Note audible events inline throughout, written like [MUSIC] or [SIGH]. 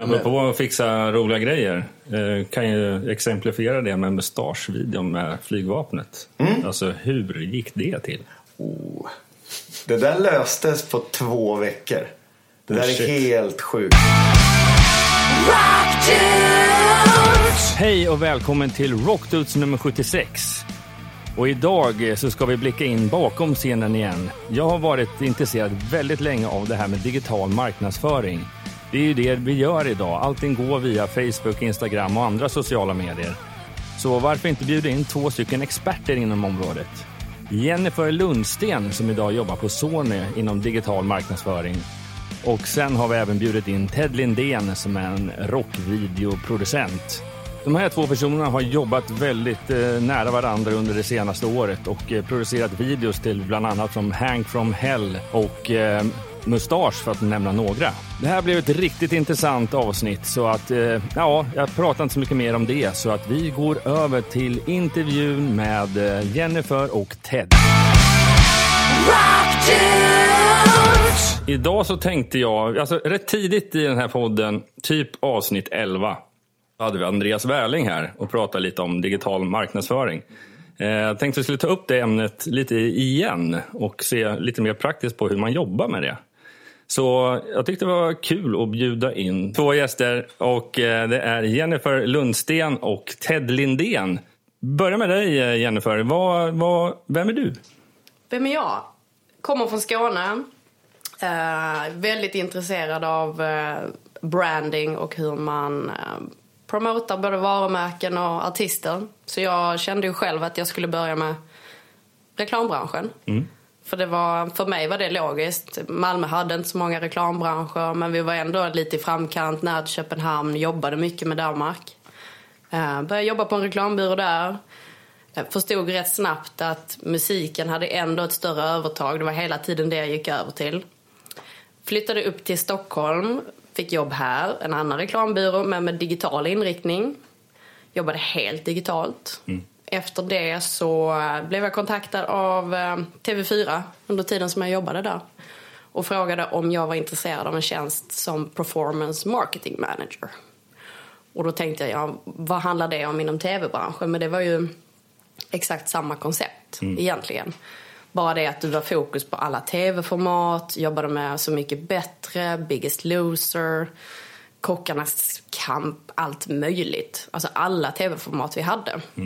Apropå att fixa roliga grejer. Eh, kan ju exemplifiera det med mustaschvideon med flygvapnet. Alltså hur gick det till? Oh. Det där löstes på två veckor. Det där är shit. helt sjukt. Hej och välkommen till Rockdudes nummer 76. Och idag så ska vi blicka in bakom scenen igen. Jag har varit intresserad väldigt länge av det här med digital marknadsföring. Det är ju det vi gör idag. Allting går via Facebook, Instagram och andra sociala medier. Så varför inte bjuda in två stycken experter inom området? Jennifer Lundsten som idag jobbar på Sony inom digital marknadsföring. Och sen har vi även bjudit in Ted Lindén som är en rockvideoproducent. De här två personerna har jobbat väldigt eh, nära varandra under det senaste året och eh, producerat videos till bland annat som Hank from Hell och eh, Mustasch för att nämna några. Det här blev ett riktigt intressant avsnitt så att eh, ja, jag pratar inte så mycket mer om det så att vi går över till intervjun med eh, Jennifer och Ted. Idag så tänkte jag, alltså rätt tidigt i den här podden, typ avsnitt 11, hade vi Andreas Wärling här och pratade lite om digital marknadsföring. Eh, jag tänkte att vi skulle ta upp det ämnet lite igen och se lite mer praktiskt på hur man jobbar med det. Så jag tyckte det var kul att bjuda in två gäster och eh, det är Jennifer Lundsten och Ted Lindén. Börja med dig eh, Jennifer, vad, vad, vem är du? Vem är jag? Kommer från Skåne. Eh, väldigt intresserad av eh, branding och hur man eh, promotar både varumärken och artister. Så jag kände ju själv att jag skulle börja med reklambranschen. För, det var, för mig var det logiskt. Malmö hade inte så många reklambranscher men vi var ändå lite i framkant när Köpenhamn jobbade mycket med Danmark. Eh, började jobba på en reklambyrå där. Jag förstod rätt snabbt att musiken hade ändå ett större övertag. Det var hela tiden det jag gick över till. Flyttade upp till Stockholm, fick jobb här, en annan reklambyrå men med digital inriktning. Jobbade helt digitalt. Mm. Efter det så eh, blev jag kontaktad av eh, TV4 under tiden som jag jobbade där. Och frågade om jag var intresserad av en tjänst som performance marketing manager. Och då tänkte jag, ja, vad handlar det om inom tv-branschen? Men det var ju exakt samma koncept egentligen. Bara det att du var fokus på alla tv-format, jobbade med Så mycket bättre, Biggest loser, Kockarnas kamp, allt möjligt. Alltså alla tv-format vi hade. Eh,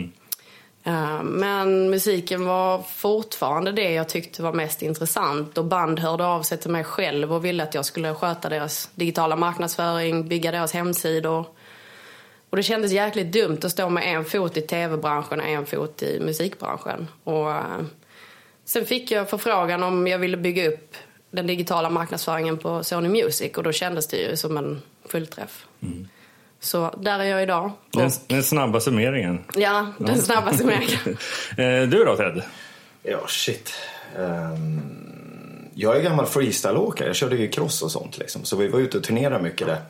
Eh, men musiken var fortfarande det jag tyckte var mest intressant och band hörde av sig till mig själv och ville att jag skulle sköta deras digitala marknadsföring, bygga deras hemsidor. Och det kändes jäkligt dumt att stå med en fot i tv-branschen och en fot i musikbranschen. Och eh, sen fick jag förfrågan om jag ville bygga upp den digitala marknadsföringen på Sony Music och då kändes det ju som en fullträff. Mm. Så där är jag idag. Den, den snabba summeringen. Ja, den snabbaste vägen. [LAUGHS] Eh, Du då Ted? Ja, shit. Ehm, jag är gammal freestyleåkare. Jag körde ju cross och sånt liksom. Så vi var ute och turnerade mycket där.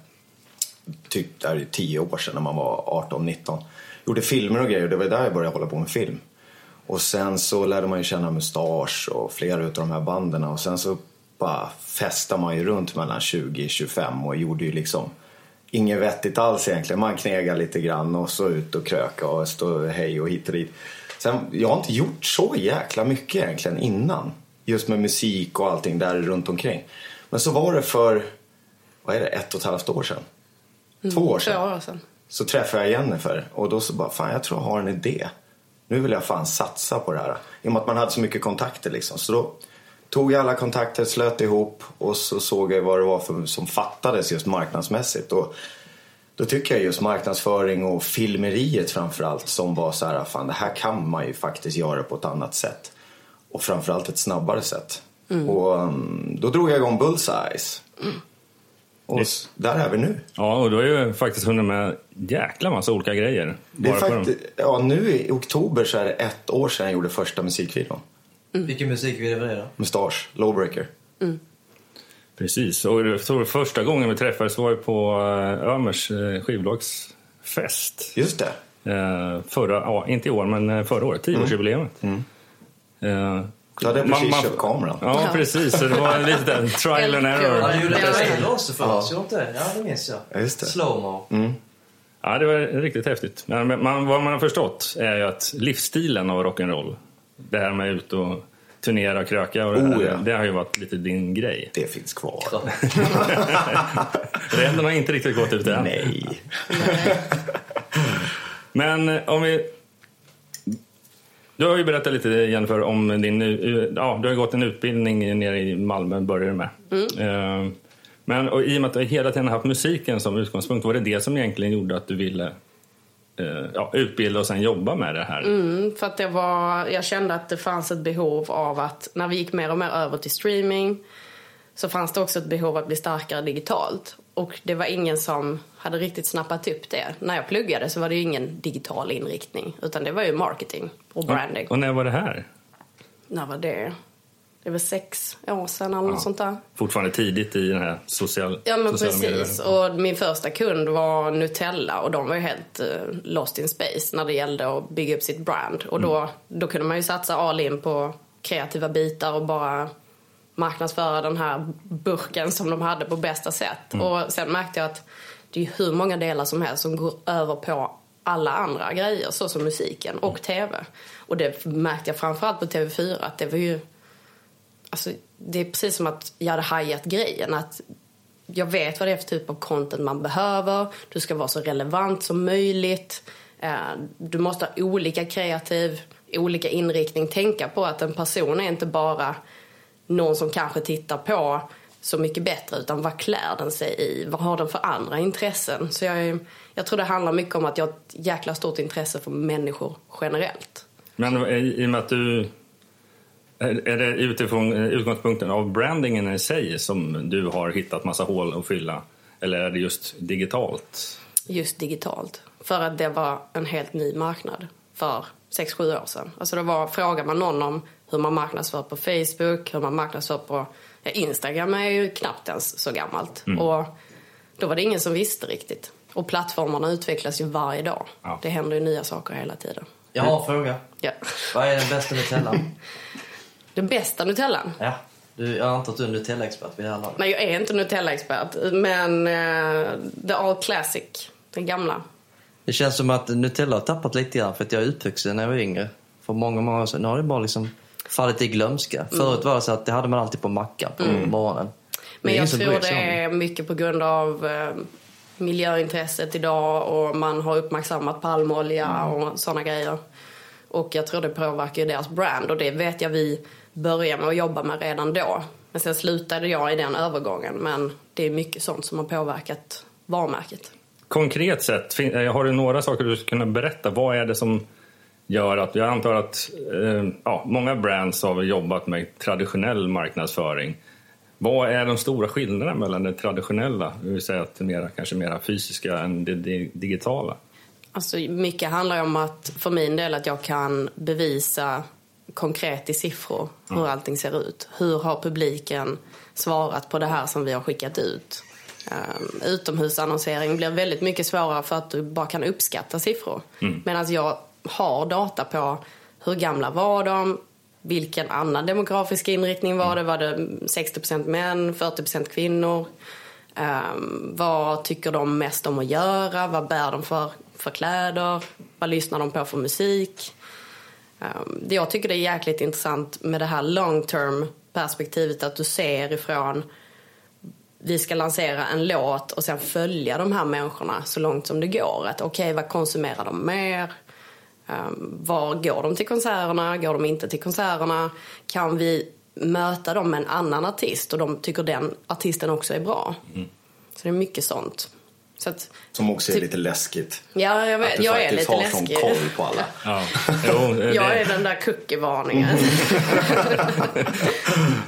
Typ det här är ju tio år sedan när man var 18-19. Gjorde filmer och grejer. Det var där jag började hålla på med film. Och sen så lärde man ju känna Mustasch och flera utav de här banden. Och sen så bara festade man ju runt mellan 20-25 och gjorde ju liksom inget vettigt alls egentligen. Man knegade lite grann och så ut och kröka och stå hej och hit och dit. Sen, jag har inte gjort så jäkla mycket egentligen innan. Just med musik och allting där runt omkring. Men så var det för, vad är det, ett och ett halvt år sedan? Två år Två sedan. år sedan. Så träffade jag Jennifer och då så bara, fan jag tror jag har en idé. Nu vill jag fan satsa på det här. I och med att man hade så mycket kontakter liksom. Så då tog jag alla kontakter, slöt ihop och så såg jag vad det var för, som fattades just marknadsmässigt. Och då tycker jag just marknadsföring och filmeriet framförallt som var så här, fan det här kan man ju faktiskt göra på ett annat sätt. Och framförallt ett snabbare sätt. Och um, då drog jag igång Bullseyes. Och s- där är vi nu. Ja, och du har ju faktiskt hunnit med jäkla massa olika grejer. Det är faktiskt, ja, nu i oktober så är det ett år sedan jag gjorde första musikvideon. Vilken musikvideo var det då? Mustasch, Lowbreaker. Precis, och jag tror första gången vi träffades var ju på eh, Ömers eh, skivbolagsfest. Just det. Eh, Förra, ja, inte i år, men förra året, tioårsjubileet. Eh, Du hade precis man- köpt kameran. Ja, Ja. precis. Så det var lite en [LAUGHS] trial and error. Ja, du gjorde Ja, ja. still också för Ja. oss, inte det? Ja, det minns jag. Ja, just det. Slowmo. Ja, det var riktigt häftigt. Men men man, vad man har förstått är ju att livsstilen av rock'n'roll, det här med ut och turnera och kröka och det, Oh, ja. det har ju varit lite din grej. Det finns kvar. Ränderna [LAUGHS] har inte riktigt gått ut än. Nej. [LAUGHS] Men eh, om vi... Du har ju berättat lite Jennifer om din... eh, Ja, du har gått en utbildning nere i Malmö, började du med. Eh, Men och i och med att du hela tiden haft musiken som utgångspunkt, var det det som egentligen gjorde att du ville ja, utbilda och sen jobba med det här? Mm, för att det var, jag kände att det fanns ett behov av att när vi gick mer och mer över till streaming så fanns det också ett behov att bli starkare digitalt. Och det var ingen som hade riktigt snappat upp det. När jag pluggade så var det ju ingen digital inriktning utan det var ju marketing och branding. Och när var det här? När var det? Det var sex år sedan eller något sånt där. Fortfarande tidigt i den här social, Ja men precis. medier. Och min första kund var Nutella och de var ju helt eh, lost in space när det gällde att bygga upp sitt brand. Och då, då kunde man ju satsa all in på kreativa bitar och bara marknadsföra den här burken som de hade på bästa sätt. Och sen märkte jag att det är hur många delar som helst som går över på alla andra grejer, så som musiken och tv. Och det märkte jag framförallt på TV4 att det var ju Alltså, det är precis som att jag hade hajat grejen. Att jag vet vad det är för typ av content man behöver. Du ska vara så relevant som möjligt. Eh, du måste ha olika kreativ, olika inriktning. Tänka på att en person är inte bara någon som kanske tittar på Så mycket bättre, utan vad klär den sig i? Vad har den för andra intressen? Så jag, jag tror det handlar mycket om att jag har ett jäkla stort intresse för människor generellt. Men i, i och med att du... Är, det utifrån eh, utgångspunkten av brandingen i sig som du har hittat massa hål att fylla? Eller är det just digitalt? just digitalt. För att det var en helt ny marknad för 6-7 år sedan. Alltså det var, frågar man någon om hur man marknadsför på Facebook, hur man marknadsför på ja, Instagram är ju knappt ens så gammalt. Och då var det ingen som visste riktigt. Och plattformarna utvecklas ju varje dag. Ja. Det händer ju nya saker hela tiden. Jag har en fråga. Ja. Vad är den bästa Nutellan? [LAUGHS] Den bästa Nutellan? ja. Du, jag antar att du är Nutella-expert vid det här laget. Nej, jag är inte Nutella-expert. Men eh, The All Classic, den gamla. Det känns som att Nutella har tappat lite grann för att jag är uppvuxen när jag var yngre. För många, många år sedan. Nu har det bara liksom fallit i glömska. Förut var det så att det hade man alltid på mackan på morgonen. Det är Men jag tror det är mycket på grund av eh, miljöintresset idag och man har uppmärksammat palmolja och sådana grejer. Och jag tror det påverkar deras brand och det vet jag vi började med att jobba med redan då. Men sen slutade jag i den övergången men det är mycket sånt som har påverkat varumärket. Konkret sett, eh, har du några saker du skulle kunna berätta? Vad är det som gör att... Jag antar att eh, ja, många brands har jobbat med traditionell marknadsföring. Vad är de stora skillnaderna mellan det traditionella, det vill säga att det mera, kanske mera fysiska, än det di- digitala? Alltså mycket handlar om att för min del att jag kan bevisa konkret i siffror hur allting ser ut. Hur har publiken svarat på det här som vi har skickat ut? Um, utomhusannonsering blir väldigt mycket svårare för att du bara kan uppskatta siffror. Medan jag har data på hur gamla var de, vilken annan demografisk inriktning var det? Var det 60% män, 40% kvinnor? Um, vad tycker de mest om att göra? Vad bär de för, för kläder? Vad lyssnar de på för musik? Um, det jag tycker det är jäkligt intressant med det här long term perspektivet att du ser ifrån vi ska lansera en låt och sen följa de här människorna så långt som det går. Att okej, vad konsumerar de mer? Um, var går de till konserterna? Går de inte till konserterna? Kan vi möta dem med en annan artist och de tycker den artisten också är bra? Så det är mycket sånt. Så att, Som också är Typ- lite läskigt. ja, jag Att vet, du jag är lite har sån läskig. koll på alla. [LAUGHS] Ja. Jo, Jag det, är den där cookie-varningen. [LAUGHS]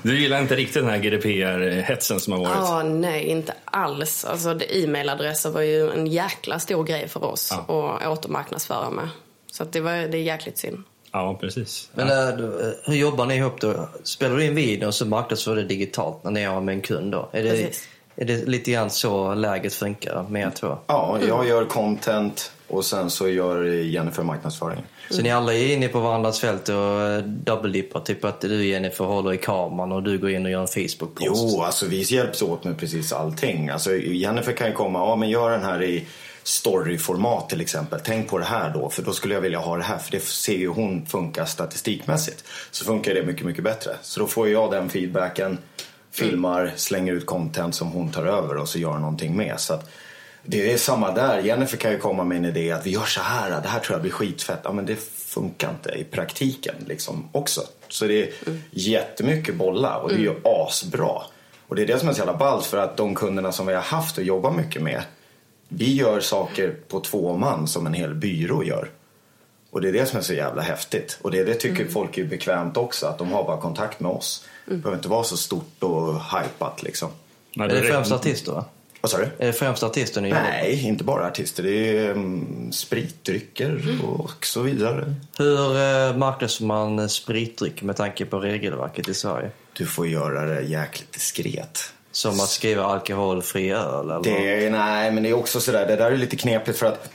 du gillar inte riktigt den här GDPR-hetsen som har varit? Ja, nej, inte alls. Alltså, det- e-mailadresser var ju en jäkla stor grej för oss Ja. att återmarknadsföra med. Så att det, var, det är jäkligt synd. Ja, precis. Men äh, hur jobbar ni ihop då? Spelar du in video och så marknadsför det digitalt när ni har med en kund då? Är det, Precis. Är det lite grann så läget funkar med er två? Ja, jag gör content och sen så gör Jennifer marknadsföring. Så ni alla är inne på varandras fält och eh, double-dippar? Typ att du Jennifer håller i kameran och du går in och gör en Facebook-post? Jo, alltså vi hjälps åt med precis allting. Alltså, Jennifer kan ju komma, ja men gör den här i storyformat till exempel. Tänk på det här då, för då skulle jag vilja ha det här. För det ser ju hon funkar statistikmässigt. Så funkar det mycket, mycket bättre. Så då får jag den feedbacken, filmar, slänger ut content som hon tar över och så gör någonting med. Så att, det är samma där. Jennifer kan ju komma med en idé att vi gör så här, det här tror jag blir skitfett. Ja, men det funkar inte i praktiken liksom också. Så det är jättemycket bolla och det är ju asbra. Och det är det som är så jävla ballt för att de kunderna som vi har haft och jobbar mycket med. Vi gör saker på två man som en hel byrå gör. Och det är det som är så jävla häftigt. Och det, det tycker folk är bekvämt också, att de har bara kontakt med oss. Det behöver inte vara så stort och hypat liksom. Nej, Är det främst artister? va? Vad sa du? Är det främst artister ni? Nej, inte bara artister. Det är um, spritdrycker och så vidare. Hur eh, marknadsför man spritdryck med tanke på regelverket i Sverige? Du får göra det jäkligt diskret. Som att skriva alkoholfri öl eller? Det är, nej, men det är också sådär. Det där är lite knepigt för att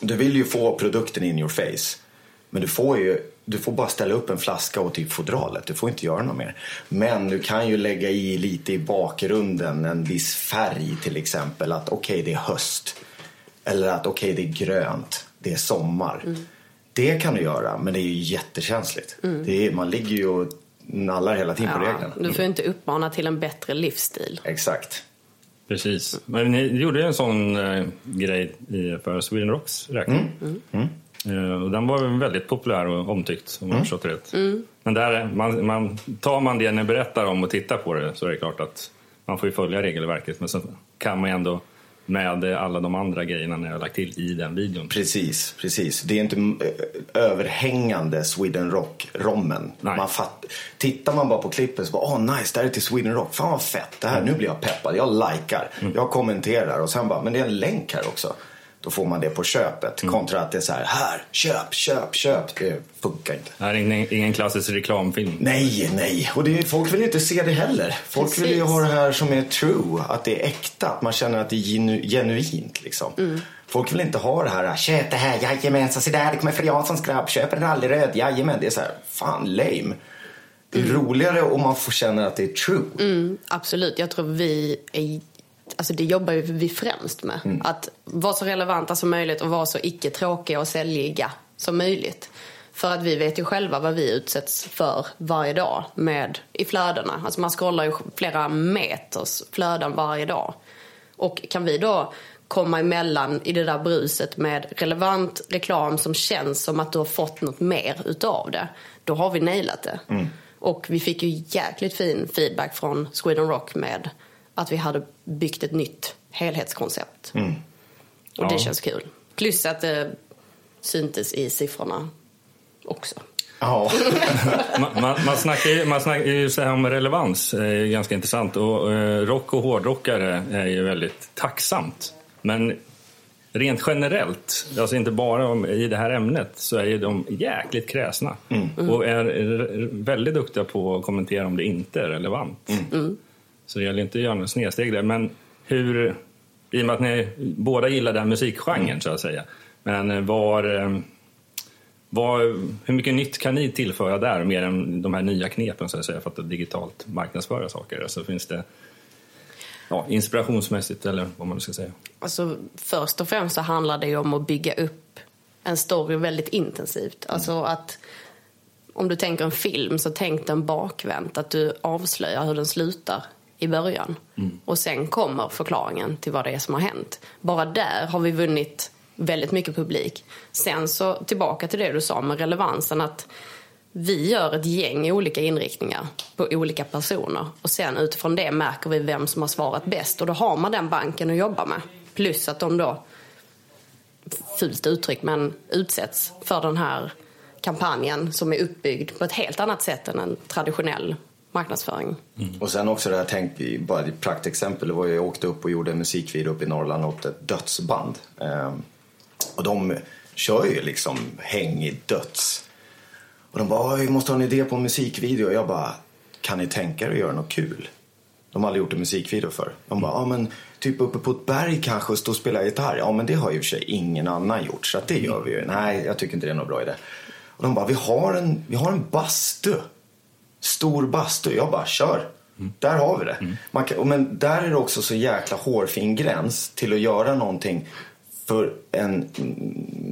du vill ju få produkten in your face. Men du får ju du får bara ställa upp en flaska och typ fodralet. Du får inte göra något mer. Men du kan ju lägga i lite i bakgrunden en viss färg till exempel. Att okej, det är höst. Eller att okej, det är grönt. Det är sommar. Det kan du göra, men det är ju jättekänsligt. Det är, man ligger ju och nallar hela tiden på Ja, reglerna. du får inte uppmana till en bättre livsstil. Exakt. Precis. Men ni gjorde ju en sån eh, grej för Sweden Rocks räkning. Eh, och den var väl väldigt populär och omtyckt om jag förstått det rätt. Men där, är- man, man, tar man det ni berättar om och tittar på det så är det klart att man får följa regelverket. Men så kan man ändå med alla de andra grejerna ni har lagt till i den videon. Precis, precis. Det är inte eh, överhängande Sweden Rock-rommen. Nej. Man fatt... Tittar man bara på klippet så bara, åh nice, det här är till Sweden Rock. Fan vad fett, det här, nu blir jag peppad. Jag likar, jag kommenterar och sen bara, men det är en länk här också. Då får man det på köpet. Kontra att det är så här, här, köp, köp, köp. Det funkar inte. Det här är ingen, ingen klassisk reklamfilm. Nej, nej. Och det, är- folk vill inte se det heller. Folk vill ju Precis. ha det här som är true. Att det är äkta. Att man känner att det är genu, genuint. Liksom. Mm. Folk vill inte ha det här. Köp det här, jajamensan. Se där, det kommer från Janssons grabb. Köp en rallyröd, jajamän. Det är så här, fan lame. Det är roligare om man får känna att det är true. Mm, absolut. Jag tror vi är... Alltså det jobbar ju vi främst med. Att vara så relevanta som möjligt och vara så icke-tråkiga och säljiga som möjligt. För att vi vet ju själva vad vi utsätts för varje dag med i flödena. Alltså man scrollar ju flera meters flöden varje dag. Och kan vi då komma emellan i det där bruset med relevant reklam som känns som att du har fått något mer utav det. Då har vi nailat det. Och vi fick ju jäkligt fin feedback från Sweden Rock med att vi hade byggt ett nytt helhetskoncept. Och det Ja. känns kul. Plus att det syntes i siffrorna också. Ja, [LAUGHS] Man, man, man snackar ju, man snackar ju så här om relevans, det är ju ganska intressant. Och, eh, rock och hårdrockare är ju väldigt tacksamt. Men rent generellt, alltså inte bara om, i det här ämnet, så är ju de jäkligt kräsna. Och är, är väldigt duktiga på att kommentera om det inte är relevant. Så det gäller inte att göra några snedsteg där. Men hur, i och med att ni båda gillar den musikgenren så att säga. Men eh, var, eh, var... hur mycket nytt kan ni tillföra där, mer än de här nya knepen så att säga, för att digitalt marknadsföra saker? Alltså finns det ja, inspirationsmässigt eller vad man nu ska säga? Alltså, först och främst så handlar det ju om att bygga upp en story väldigt intensivt. Alltså att om du tänker en film så tänk den bakvänt. Att du avslöjar hur den slutar i början. Och sen kommer förklaringen till vad det är som har hänt. Bara där har vi vunnit väldigt mycket publik. Sen så tillbaka till det du sa med relevansen att vi gör ett gäng olika inriktningar på olika personer och sen utifrån det märker vi vem som har svarat bäst och då har man den banken att jobba med. Plus att de då, fult uttryck, men utsätts för den här kampanjen som är uppbyggd på ett helt annat sätt än en traditionell marknadsföring. Mm. och sen också det här, tänk bara ett praktexempel. Det var ju, jag åkte upp och gjorde en musikvideo uppe i Norrland åt ett dödsband. Ehm, och de kör ju liksom häng i döds. Och de bara, vi måste ha en idé på en musikvideo. Och jag bara, kan ni tänka er att göra något kul? De har aldrig gjort en musikvideo för. De bara, ja men typ uppe på ett berg kanske och stå och spela gitarr. Ja men det har ju i och för sig ingen annan gjort så att det gör vi ju. Nej, jag tycker inte det är någon bra idé. Och de bara, vi har en, vi har en bastu. Stor bastu. Jag bara, kör. Där har vi det. Man kan, men där är det också så jäkla hårfin gräns till att göra någonting för en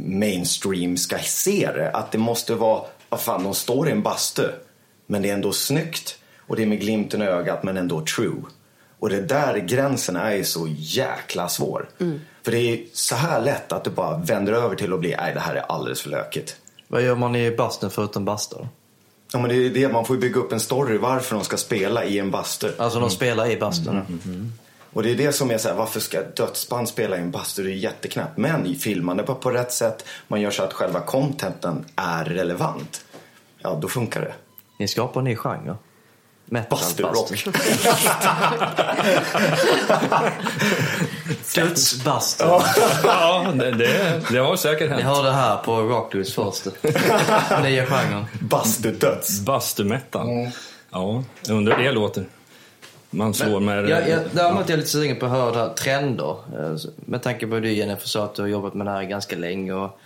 mainstream ska se det. Att det måste vara, vad fan, de står i en bastu. Men det är ändå snyggt. Och det är med glimten i ögat men ändå true. Och det där gränsen är ju så jäkla svår. För det är så här lätt att det bara vänder över till att bli, nej det här är alldeles för lökigt. Vad gör man i bastun förutom basta då? Ja men det är det, man får ju bygga upp en story varför de ska spela i en bastu. Alltså de spelar i bastun? Och det är det som är så här, varför ska dödsband spela i en bastu? Det är jätteknäppt. Men filmar det på, på rätt sätt, man gör så att själva contenten är relevant. Ja, då funkar det. Ni skapar en ny genre. Metal Bastu-rock. [LAUGHS] [LAUGHS] Dödsbastu. Ja, det, det, det har säkert Ni hänt. hör det här på Rockdudes första. [LAUGHS] Nya genren. Bastu-döds. Bastumetal. Ja, jag undrar hur det låter. Man slår med... Jag, jag, däremot är jag lite sugen på att höra trender. Eh, Med tanke på att du Jennifer sa att du har jobbat med det här ganska länge. Och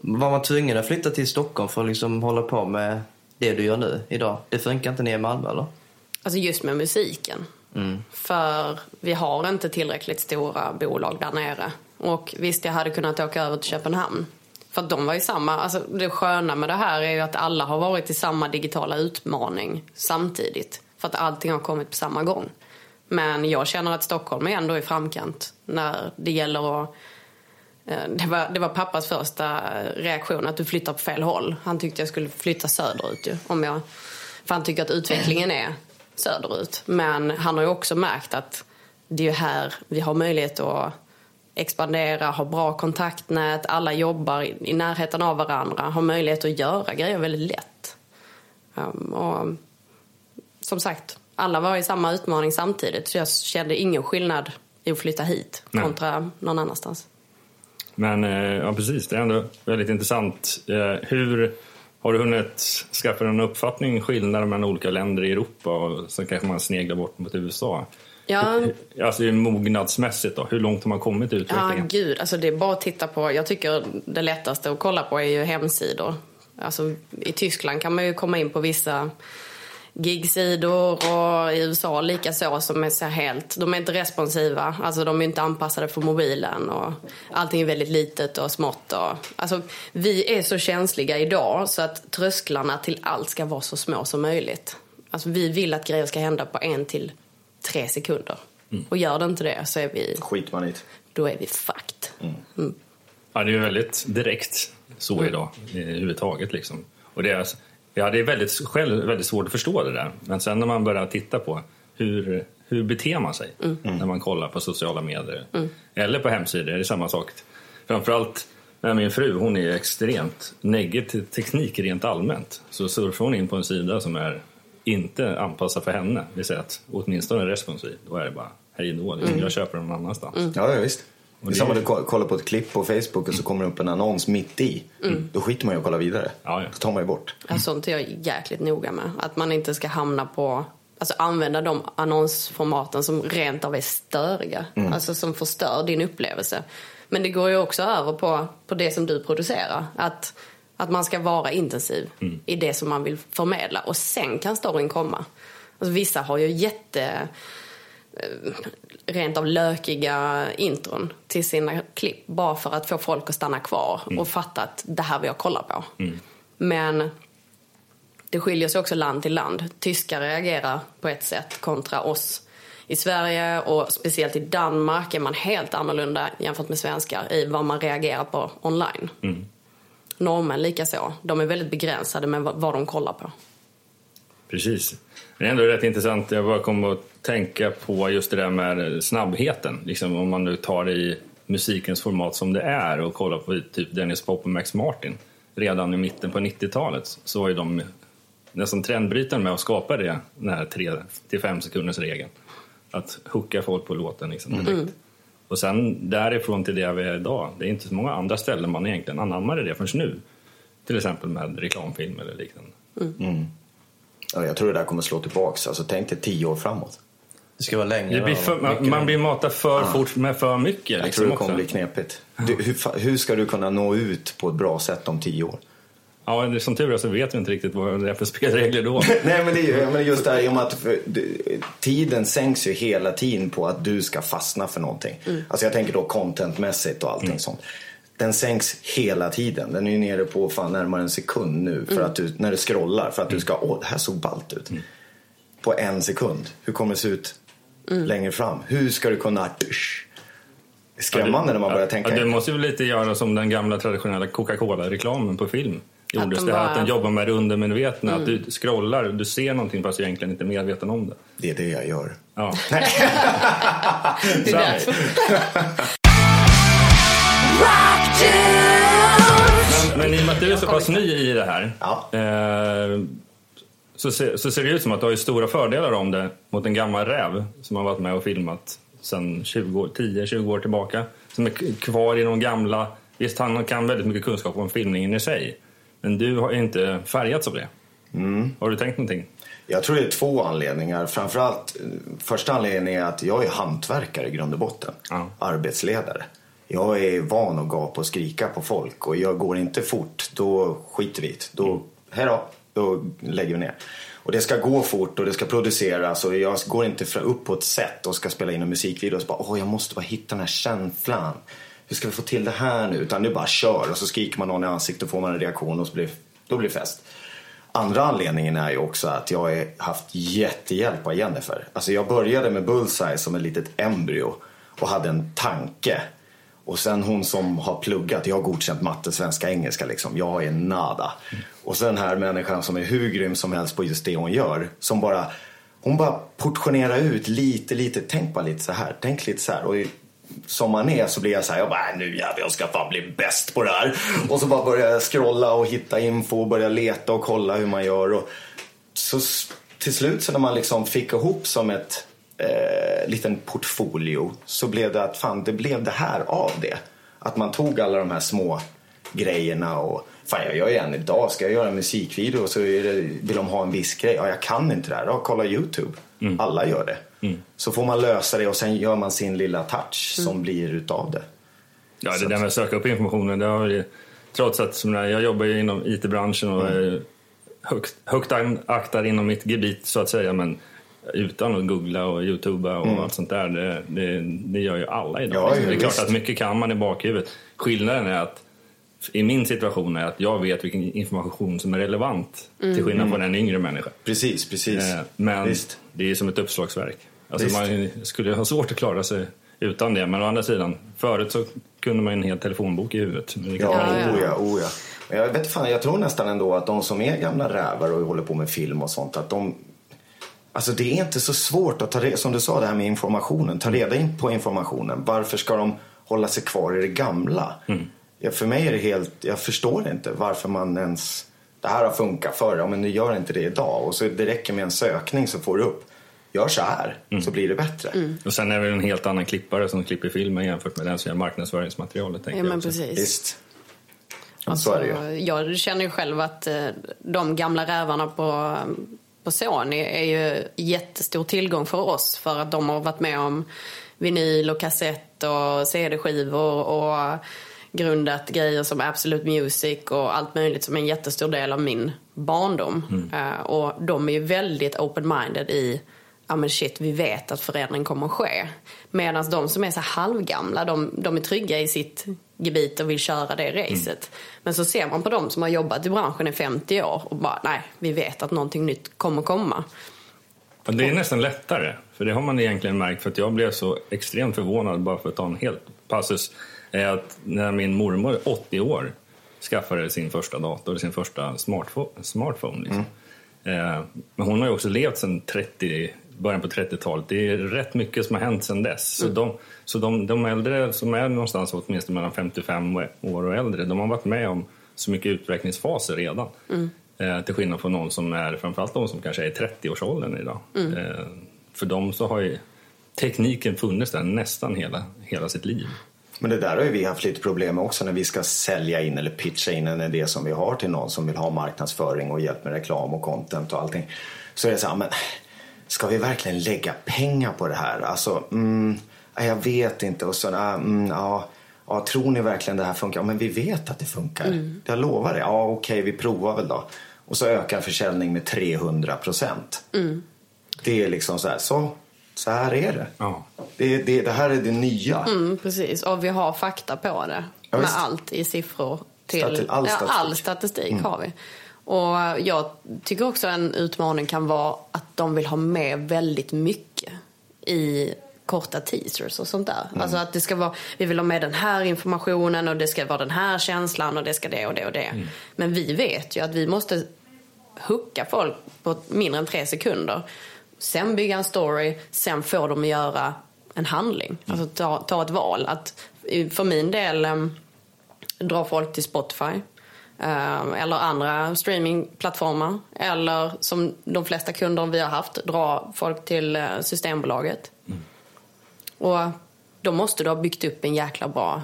var man tvungen att flytta till Stockholm för att liksom hålla på med det du gör nu idag? Det funkar inte nere i Malmö eller? Alltså just med musiken. Mm. För vi har inte tillräckligt stora bolag där nere. Och visst, jag hade kunnat åka över till Köpenhamn. För att de var ju samma. Alltså det sköna med det här är ju att alla har varit i samma digitala utmaning samtidigt. För att allting har kommit på samma gång. Men jag känner att Stockholm är ändå i framkant när det gäller att eh, Det var, det var pappas första reaktion, att du flyttar på fel håll. Han tyckte jag skulle flytta söderut ju. Om jag, för han tycker att utvecklingen är söderut. Men han har ju också märkt att det är här vi har möjlighet att expandera, ha bra kontaktnät, alla jobbar i, närheten av varandra, har möjlighet att göra grejer väldigt lätt. Um, och som sagt, alla var i samma utmaning samtidigt så jag kände ingen skillnad i att flytta hit Nej. kontra någon annanstans. Men eh, ja, precis, det är ändå väldigt intressant. Eh, Hur har du hunnit skaffa en uppfattning skillnader mellan olika länder i Europa och så kanske man sneglar bort mot USA? Ja, Alltså mognadsmässigt då, hur långt har man kommit i ja utvecklingen? gud. Alltså det är bara att titta på. Jag tycker det lättaste att kolla på är ju hemsidor. Alltså, I Tyskland kan man ju komma in på vissa gigsidor och i USA likaså som är så helt, de är inte responsiva, alltså de är inte anpassade för mobilen och allting är väldigt litet och smått och, alltså vi är så känsliga idag så att trösklarna till allt ska vara så små som möjligt. Alltså vi vill att grejer ska hända på en till tre sekunder. Och gör det inte det så är vi, Skit man i det. då är vi fucked. Ja, det är ju väldigt direkt så idag i överhuvudtaget. Liksom. Och det är, ja, det är väldigt, själv väldigt svårt att förstå det där. Men sen när man börjar titta på hur, hur beter man sig när man kollar på sociala medier eller på hemsidor, är det samma sak. Framförallt när min fru hon är extremt negativ till teknik rent allmänt. Så surfar hon in på en sida som är inte anpassad för henne, det vill säga att åtminstone responsiv, då är det bara hej då, liksom. jag köper den någon annanstans. Ja, ja visst. Det är samma du ko- kollar på ett klipp på Facebook och så kommer det upp en annons mitt i. Då skiter man ju och kollar vidare. Ja, ja. Då tar man ju bort. Ja, sånt är jag jäkligt noga med. Att man inte ska hamna på, alltså använda de annonsformaten som rent av är störiga. Alltså som förstör din upplevelse. Men det går ju också över på, på det som du producerar. Att, att man ska vara intensiv i det som man vill förmedla. Och sen kan storyn komma. Alltså vissa har ju jätte rent av lökiga intron till sina klipp bara för att få folk att stanna kvar och fatta att det här vill jag kolla på. Men det skiljer sig också land till land. Tyskar reagerar på ett sätt kontra oss i Sverige och speciellt i Danmark är man helt annorlunda jämfört med svenskar i vad man reagerar på online. Norrmän likaså. De är väldigt begränsade med vad de kollar på. Precis. Det är ändå rätt intressant. Jag bara kom att tänka på just det där med snabbheten. Liksom om man nu tar det i musikens format som det är och kollar på typ Dennis Pop och Max Martin. Redan i mitten på 90-talet så var ju de nästan trendbrytande med att skapa det, den här 3-5 sekunders regeln. Att hooka folk på låten liksom direkt. Och sen därifrån till det vi är idag, det är inte så många andra ställen man egentligen anammade det förrän nu. Till exempel med reklamfilm eller liknande. Ja, jag tror det där kommer slå tillbaks. Alltså, tänk dig tio år framåt. Det ska vara längre. Det blir för, man, man blir matad för Ah. fort med för mycket. Jag Liksom, tror det kommer också. bli knepigt. Du, hur, hur ska du kunna nå ut på ett bra sätt om tio år? Ja, det är som tur är så vet vi inte riktigt vad det är för spelregler då. [LAUGHS] Nej men det är ju just det här med att tiden sänks ju hela tiden på att du ska fastna för någonting. Alltså jag tänker då contentmässigt och allting sånt. Den sänks hela tiden. Den är ju nere på fan närmare en sekund nu för att du, när du scrollar för att du ska, åh det här såg ballt ut. På en sekund. Hur kommer det se ut längre fram? Hur ska du kunna... Skrämmande när man börjar tänka. Ja, det måste ju lite göra som den gamla traditionella Coca-Cola-reklamen på film. Gjordes de det här bara- att den jobbar med det undermedvetna. Att du scrollar du ser någonting fast du egentligen inte är medveten om det. Det är det jag gör. Ja. [LAUGHS] [LAUGHS] Det är. [LAUGHS] Men, i och med att du är så pass ny i det här Ja. eh, så, ser, så ser det ut som att du har ju stora fördelar om det mot en gammal räv som har varit med och filmat sedan 20 år- 10-20 år tillbaka. Som är kvar i de gamla... Visst, han kan väldigt mycket kunskap om filmningen i sig. Men du har inte färgats av det. Har du tänkt någonting? Jag tror det är två anledningar. Framförallt, eh, första anledningen är att jag är hantverkare i grund och botten. Ja. Arbetsledare. Jag är van att gapa och skrika på folk och jag går inte fort, då skiter vi det. Då, här då, då lägger vi ner. Och det ska gå fort och det ska produceras och jag går inte upp på ett sätt och ska spela in en musikvideo och så bara, åh jag måste bara hitta den här känslan. Hur ska vi få till det här nu? Utan nu bara kör och så skriker man någon i ansiktet och får man en reaktion och så blir, då blir det fest. Andra anledningen är ju också att jag har haft jättehjälp av Jennifer. Alltså jag började med Bullseye som ett litet embryo och hade en tanke. Och sen hon som har pluggat, jag har godkänt matte, svenska, engelska liksom. Jag är nada. Och sen den här människan som är hur grym som helst på just det hon gör. Som bara, hon bara portionerar ut lite, lite, tänk bara lite så här, tänk lite så här. Och som man är så blir jag så här, jag bara, nu jävlar jag ska fan bli bäst på det här. Och så bara börjar jag scrolla och hitta info och börja leta och kolla hur man gör. Och så till slut så när man liksom fick ihop som ett eh, liten portfolio så blev det att fan det blev det här av det. Att man tog alla de här små grejerna och fan jag gör ju än idag, ska jag göra en musikvideo och så är det, vill de ha en viss grej. Ja jag kan inte det här, ja, kolla YouTube. Alla gör det. Så får man lösa det och sen gör man sin lilla touch som blir utav det. Ja, Så det där med att söka upp informationen, det har ju, trots att som jag, jag jobbar inom IT-branschen och är högt, högt aktad inom mitt gebit så att säga, men utan att googla och youtuba och allt sånt där, det, det, det gör ju alla idag. Ja, det är klart att mycket kan man i bakhuvudet. Skillnaden är att i min situation är att jag vet vilken information som är relevant till skillnad från en yngre människa. Precis, precis. Eh, Men Visst. det är som ett uppslagsverk. Alltså Visst. man skulle ha svårt att klara sig utan det. Men å andra sidan, förut så kunde man en hel telefonbok i huvudet. Ja, Ja, oh ja, oh jag vet fan, jag tror nästan ändå att de som är gamla rävar och håller på med film och sånt, att de Alltså det är inte så svårt att ta reda, som du sa det här med informationen, ta reda in på informationen. Varför ska de hålla sig kvar i det gamla? Ja, för mig är det helt, jag förstår inte varför man ens, det här har funkat förr, ja, men nu gör inte det idag. Och så det räcker med en sökning så får du upp, gör så här, så blir det bättre. Och sen är det en helt annan klippare som klipper filmen jämfört med den som gör marknadsföringsmaterialet. tänker Ja, jag men precis. Visst. Ja, så är det ju. Alltså, Jag känner ju själv att eh, de gamla rävarna på, på Sony är ju jättestor tillgång för oss för att de har varit med om vinyl och kassett och CD-skivor och grundat grejer som Absolute Music och allt möjligt som är en jättestor del av min barndom. Eh, och de är ju väldigt open-minded i ja men shit, vi vet att förändring kommer att ske. Medan de som är så halvgamla, de, de är trygga i sitt gebit och vill köra det racet. Men så ser man på de som har jobbat i branschen i 50 år och bara, nej, vi vet att någonting nytt kommer komma. Och det är nästan lättare, för det har man egentligen märkt för att jag blev så extremt förvånad bara för att ta en helt passus. Är att när min mormor, 80 år, skaffade sin första dator, sin första smartphone. smartphone liksom. eh, men hon har ju också levt sedan 30, början på 30-talet. Det är rätt mycket som har hänt sedan dess. Så, de, så de, de äldre som är någonstans åtminstone mellan 55 år och äldre, de har varit med om så mycket utvecklingsfaser redan. Eh, till skillnad från någon som är, framförallt de som kanske är i 30-årsåldern idag. Eh, för dem så har ju tekniken funnits där nästan hela, hela sitt liv. Men det där har ju vi haft lite problem med också när vi ska sälja in eller pitcha in en idé som vi har till någon som vill ha marknadsföring och hjälp med reklam och content och allting. Så är det så här, men ska vi verkligen lägga pengar på det här? Alltså, mm, jag vet inte. Och så, ah, mm, ja, ja, tror ni verkligen det här funkar? Ja, men vi vet att det funkar. Jag lovar det. Ja, okej, vi provar väl då. Och så ökar försäljning med 300 procent. Det är liksom så här, så, så här är det. Ja. Det, det. Det här är det nya. Mm, precis, och vi har fakta på det. Ja, med allt i siffror. Till, Stati- all ja, statistik. Mm. all statistik har vi. Och jag tycker också en utmaning kan vara att de vill ha med väldigt mycket i korta teasers och sånt där. Mm. Alltså att det ska vara, vi vill ha med den här informationen och det ska vara den här känslan och det ska det och det och det. Mm. Men vi vet ju att vi måste hooka folk på mindre än tre sekunder. Sen bygga en story, sen får de göra en handling. Alltså ta, ta ett val. Att, för min del, um, dra folk till Spotify. Eh, eller andra streamingplattformar. Eller som de flesta kunder vi har haft, dra folk till eh, Systembolaget. Och då måste du ha byggt upp en jäkla bra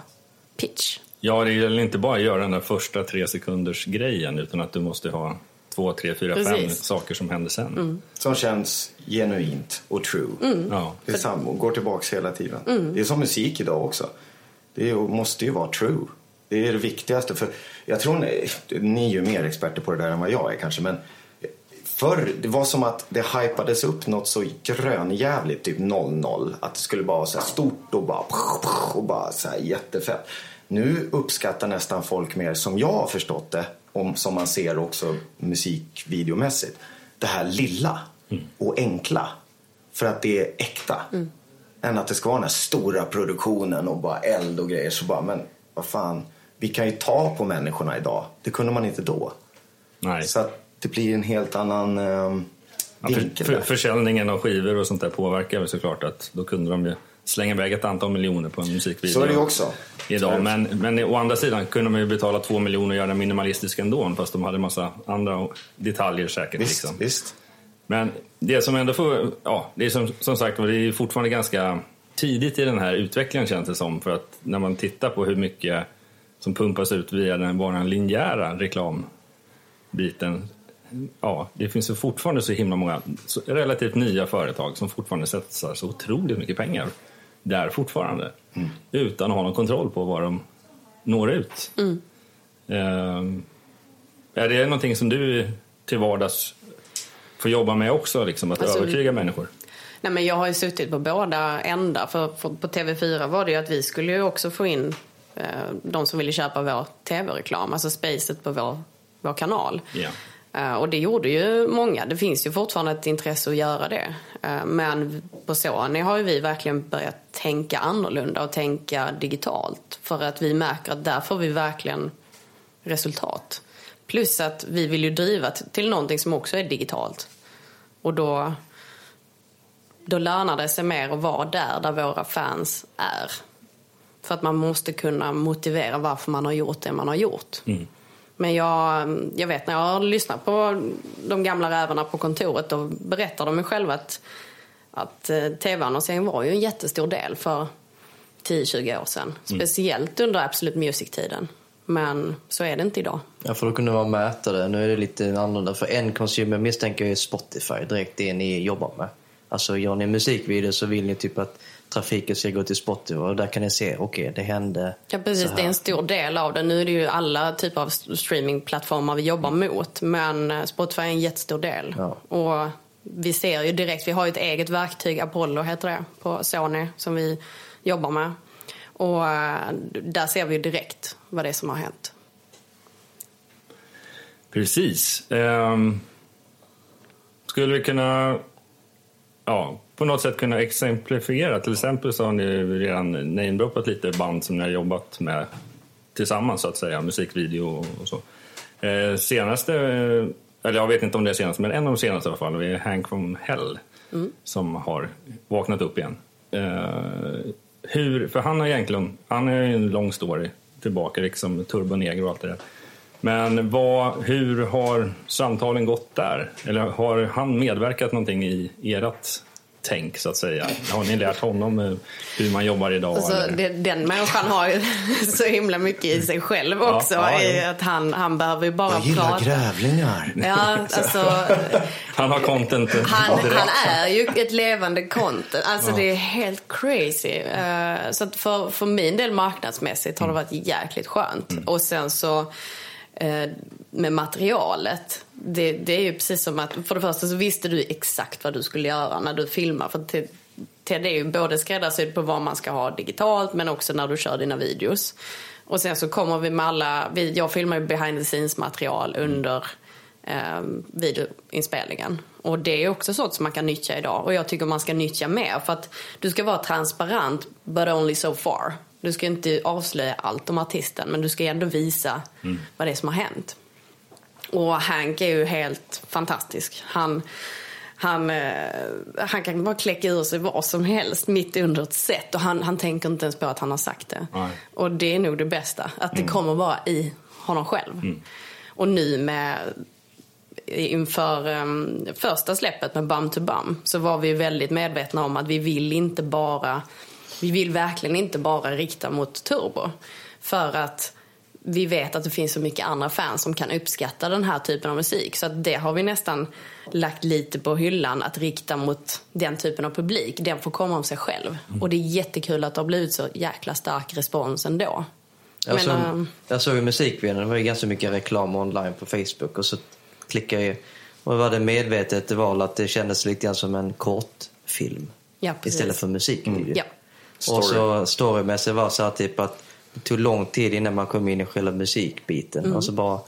pitch. Ja, det gäller inte bara att göra den där första tre sekunders grejen utan att du måste ha två, tre, fyra, fem Precis. saker som händer sen. Som känns genuint och true. Ja. Det är samma, och går tillbaks hela tiden. Det är som musik idag också. Det måste ju vara true. Det är det viktigaste. För jag tror ni, ni är ju mer experter på det där än vad jag är kanske. Men förr, det var som att det hypades upp något så grönjävligt, typ 00. Att det skulle bara vara så här stort och bara, och bara så här jättefett. Nu uppskattar nästan folk mer, som jag har förstått det, om, som man ser också musikvideomässigt, det här lilla och enkla. För att det är äkta. Än att det ska vara den här stora produktionen och bara eld och grejer. Så bara, men vad fan, vi kan ju ta på människorna idag. Det kunde man inte då. Nej. Så att det blir en helt annan um, Ja, för, vinkel. för, försäljningen av skivor och sånt där påverkar väl såklart att då kunde de ju slänga iväg ett antal miljoner på en musikvideo. Så är det ju också. Idag. Men, men å andra sidan kunde man ju betala två miljoner och göra den minimalistisk ändå fast de hade massa andra detaljer säkert. Visst, liksom. visst. Men det som ändå får, ja, det är som, som sagt det är fortfarande ganska tidigt i den här utvecklingen känns det som. För att när man tittar på hur mycket som pumpas ut via den bara den linjära reklambiten. Ja, det finns ju fortfarande så himla många så relativt nya företag som fortfarande satsar så otroligt mycket pengar där fortfarande. Utan att ha någon kontroll på vad de når ut. Ehm, är det någonting som du till vardags får jobba med också, liksom, att Alltså, övertyga människor? Nej, men jag har ju suttit på båda ändar. För, för på TV4 var det ju att vi skulle ju också få in de som ville köpa vår TV-reklam, alltså spacet på vår, vår kanal. Eh, och det gjorde ju många. Det finns ju fortfarande ett intresse att göra det. Eh, men på Sony har ju vi verkligen börjat tänka annorlunda och tänka digitalt. För att vi märker att där får vi verkligen resultat. Plus att vi vill ju driva till någonting som också är digitalt. Och då, då lönar det sig mer att vara där, där våra fans är. För att man måste kunna motivera varför man har gjort det man har gjort. Men jag, jag vet när jag har lyssnat på de gamla rävarna på kontoret då berättar de ju själva att, att eh, tv-annonsering var ju en jättestor del för 10-20 år sedan. Speciellt under Absolute Music-tiden. Men så är det inte idag. Ja, för då kunde man mäta det. Nu är det lite annorlunda. För en consumer misstänker är Spotify, direkt det ni jobbar med. Alltså gör ni musikvideo så vill ni typ att trafiken ska gå till Spotify och där kan ni se, okej det hände Ja, precis. Det är en stor del av det. Nu är det ju alla typer av streamingplattformar vi jobbar mot. Men eh, Spotify är en jättestor del. Ja. Och vi ser ju direkt, vi har ju ett eget verktyg, Apollo heter det, på Sony som vi jobbar med. Och eh, där ser vi ju direkt vad det är som har hänt. Precis. Ehm, skulle vi kunna ja, på något sätt kunna exemplifiera? Till exempel så har ni redan namedroppat lite band som ni har jobbat med tillsammans så att säga, musikvideo och, så. Eh, senaste, eller jag vet inte om det är senaste, men en av de senaste i alla fall, är Hank from Hell som har vaknat upp igen. Eh, hur, för han har egentligen, han ju en lång story tillbaka, liksom Turbo Negro och allt det där. Men vad, hur har samtalen gått där? Eller har han medverkat någonting i ert tänk så att säga? Har ni lärt honom eh, hur man jobbar idag? Alltså, eller? det, den människan har ju [LAUGHS] så himla mycket i sig själv också. Ja, ja. Att han, han behöver ju bara Jag gillar prata. grävlingar. Ja, alltså, [LAUGHS] Han har content han, han är ju ett levande content. Alltså det är helt crazy. Eh, så att för, för min del marknadsmässigt har det varit jäkligt skönt. Och sen så med materialet. Det, det är ju precis som att, för det första så visste du exakt vad du skulle göra när du filmar. För Ted är ju både skräddarsydd på vad man ska ha digitalt men också när du kör dina videos. Och sen så kommer vi med alla, vi, jag filmar ju behind the scenes material under eh, videoinspelningen. Och det är också sånt som man kan nyttja idag. Och jag tycker man ska nyttja mer för att du ska vara transparent but only so far. Du ska inte avslöja allt om artisten men du ska ändå visa vad det är som har hänt. Och Hank är ju helt fantastisk. Han, han, eh, han kan bara kläcka ur sig vad som helst mitt under ett set och han, han tänker inte ens på att han har sagt det. Nej. Och det är nog det bästa, att det kommer bara i honom själv. Och nu med inför um, första släppet med Bum to Bum så var vi väldigt medvetna om att vi vill inte bara vi vill verkligen inte bara rikta mot turbo. För att vi vet att det finns så mycket andra fans som kan uppskatta den här typen av musik. Så att det har vi nästan lagt lite på hyllan att rikta mot den typen av publik. Den får komma av sig själv. Och det är jättekul att det har blivit så jäkla stark respons ändå. Jag, Men, såg, ehm, jag såg ju musikvideon, det var ju ganska mycket reklam online på Facebook och så klickade jag och var det medvetet val att det kändes lite grann som en kortfilm Ja, precis. istället för musikvideo. Ja. Och så storymässigt var så här typ att det tog lång tid innan man kom in i själva musikbiten. Mm. Och så bara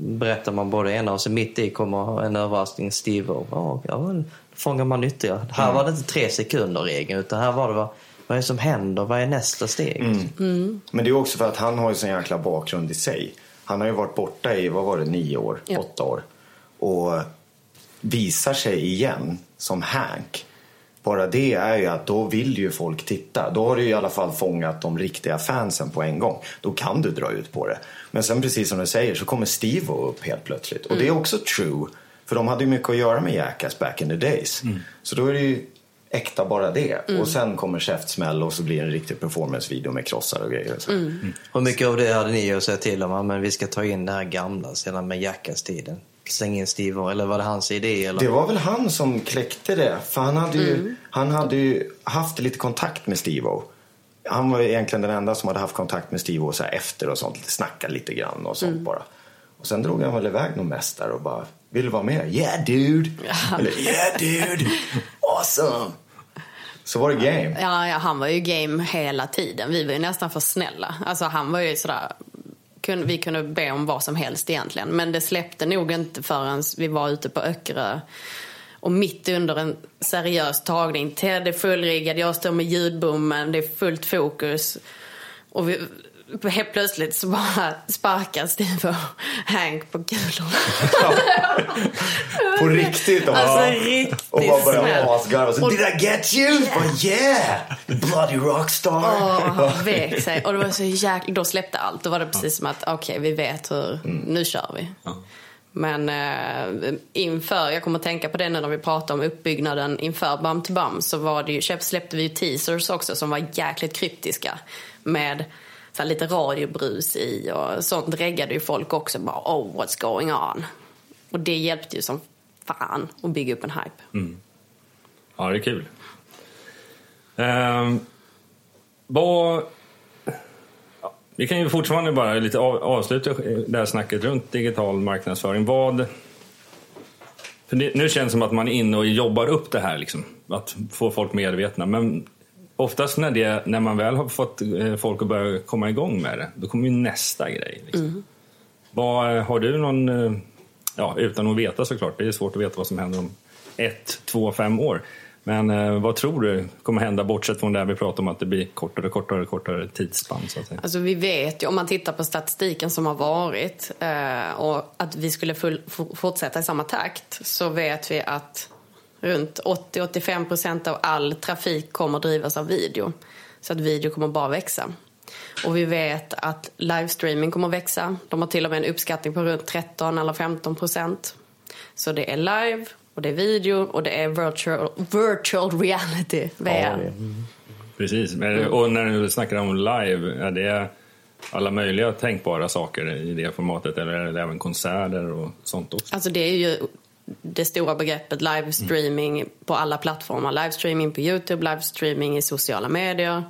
berättar man både ena och så mitt i kommer en överraskning, Steve och ja, ja, då fångar man ytterligare. Här var det inte tre sekunder regeln utan här var det vad, vad är det som händer, vad är nästa steg? Men det är också för att han har ju sån jäkla bakgrund i sig. Han har ju varit borta i, vad var det, nio år, Ja. åtta år. Och visar sig igen som Hank. Bara det är ju att då vill ju folk titta. Då har du i alla fall fångat de riktiga fansen på en gång. Då kan du dra ut på det. Men sen precis som du säger så kommer Steve upp helt plötsligt. Och det är också true. För de hade ju mycket att göra med Jackass back in the days. Så då är det ju äkta bara det. Och sen kommer käftsmäll och så blir det en riktig performancevideo med krossar och grejer. Så. Hur mycket av det hade ni att säga till om? Men vi ska ta in det här gamla sedan med Jackass-tiden. Släng in Steve eller var det hans idé? Eller? Det var väl han som kläckte det. För han hade ju, han hade ju haft lite kontakt med Steve-O. Han var ju egentligen den enda som hade haft kontakt med Steve-O så här efter och sånt. Snacka lite grann och sånt bara. Och sen drog han väl iväg någon mest där och bara, vill du vara med? Yeah dude! [LAUGHS] Eller yeah dude! Awesome! Så var det game. Ja, ja, han var ju game hela tiden. Vi var ju nästan för snälla. Alltså han var ju sådär kunde, Vi kunde be om vad som helst egentligen. Men det släppte nog inte förrän vi var ute på Öckerö. Och mitt under en seriös tagning. Ted är fullriggad, jag står med ljudbommen, det är fullt fokus. Och vi, helt plötsligt så bara sparkar Steve och Hank på kulorna. På riktigt. Och, Alltså riktigt och bara snäll. asgarva. Och- Did I get you? Bara, yeah! Bloody rockstar! Åh, han vek sig. Och det var så jäkla... Då släppte allt. Då var det precis som att okej, vi vet hur... Nu kör vi. Men eh, inför, jag kommer att tänka på det nu när vi pratar om uppbyggnaden inför Bum to Bum så var det ju, släppte vi ju teasers också som var jäkligt kryptiska med så här, lite radiobrus i och sånt reggade ju folk också bara oh what's going on. Och det hjälpte ju som fan att bygga upp en hype. Mm. Ja, det är kul. Um, vad... Vi kan ju fortfarande bara lite av, avsluta det här snacket runt digital marknadsföring. Vad... För det, nu känns det som att man är inne och jobbar upp det här, liksom, att få folk medvetna. Men oftast när, det, när man väl har fått eh, folk att börja komma igång med det, då kommer ju nästa grej. Liksom. Vad, har du någon, eh, ja, utan att veta såklart, det är svårt att veta vad som händer om ett, två, fem år. Men eh, vad tror du kommer hända bortsett från det vi pratar om att det blir kortare, kortare, kortare tidsspann så att säga? Alltså vi vet ju, om man tittar på statistiken som har varit eh, och att vi skulle full, fortsätta i samma takt så vet vi att runt 80-85 procent av all trafik kommer drivas av video. Så att video kommer bara växa. Och vi vet att livestreaming kommer växa. De har till och med en uppskattning på runt 13 eller 15 procent. Så det är live och det är video och det är virtual, virtual reality, VR. Precis. Men, och när du snackar om live, är det alla möjliga tänkbara saker i det formatet eller är det även konserter och sånt också? Alltså det är ju det stora begreppet livestreaming på alla plattformar. Livestreaming på Youtube, livestreaming i sociala medier.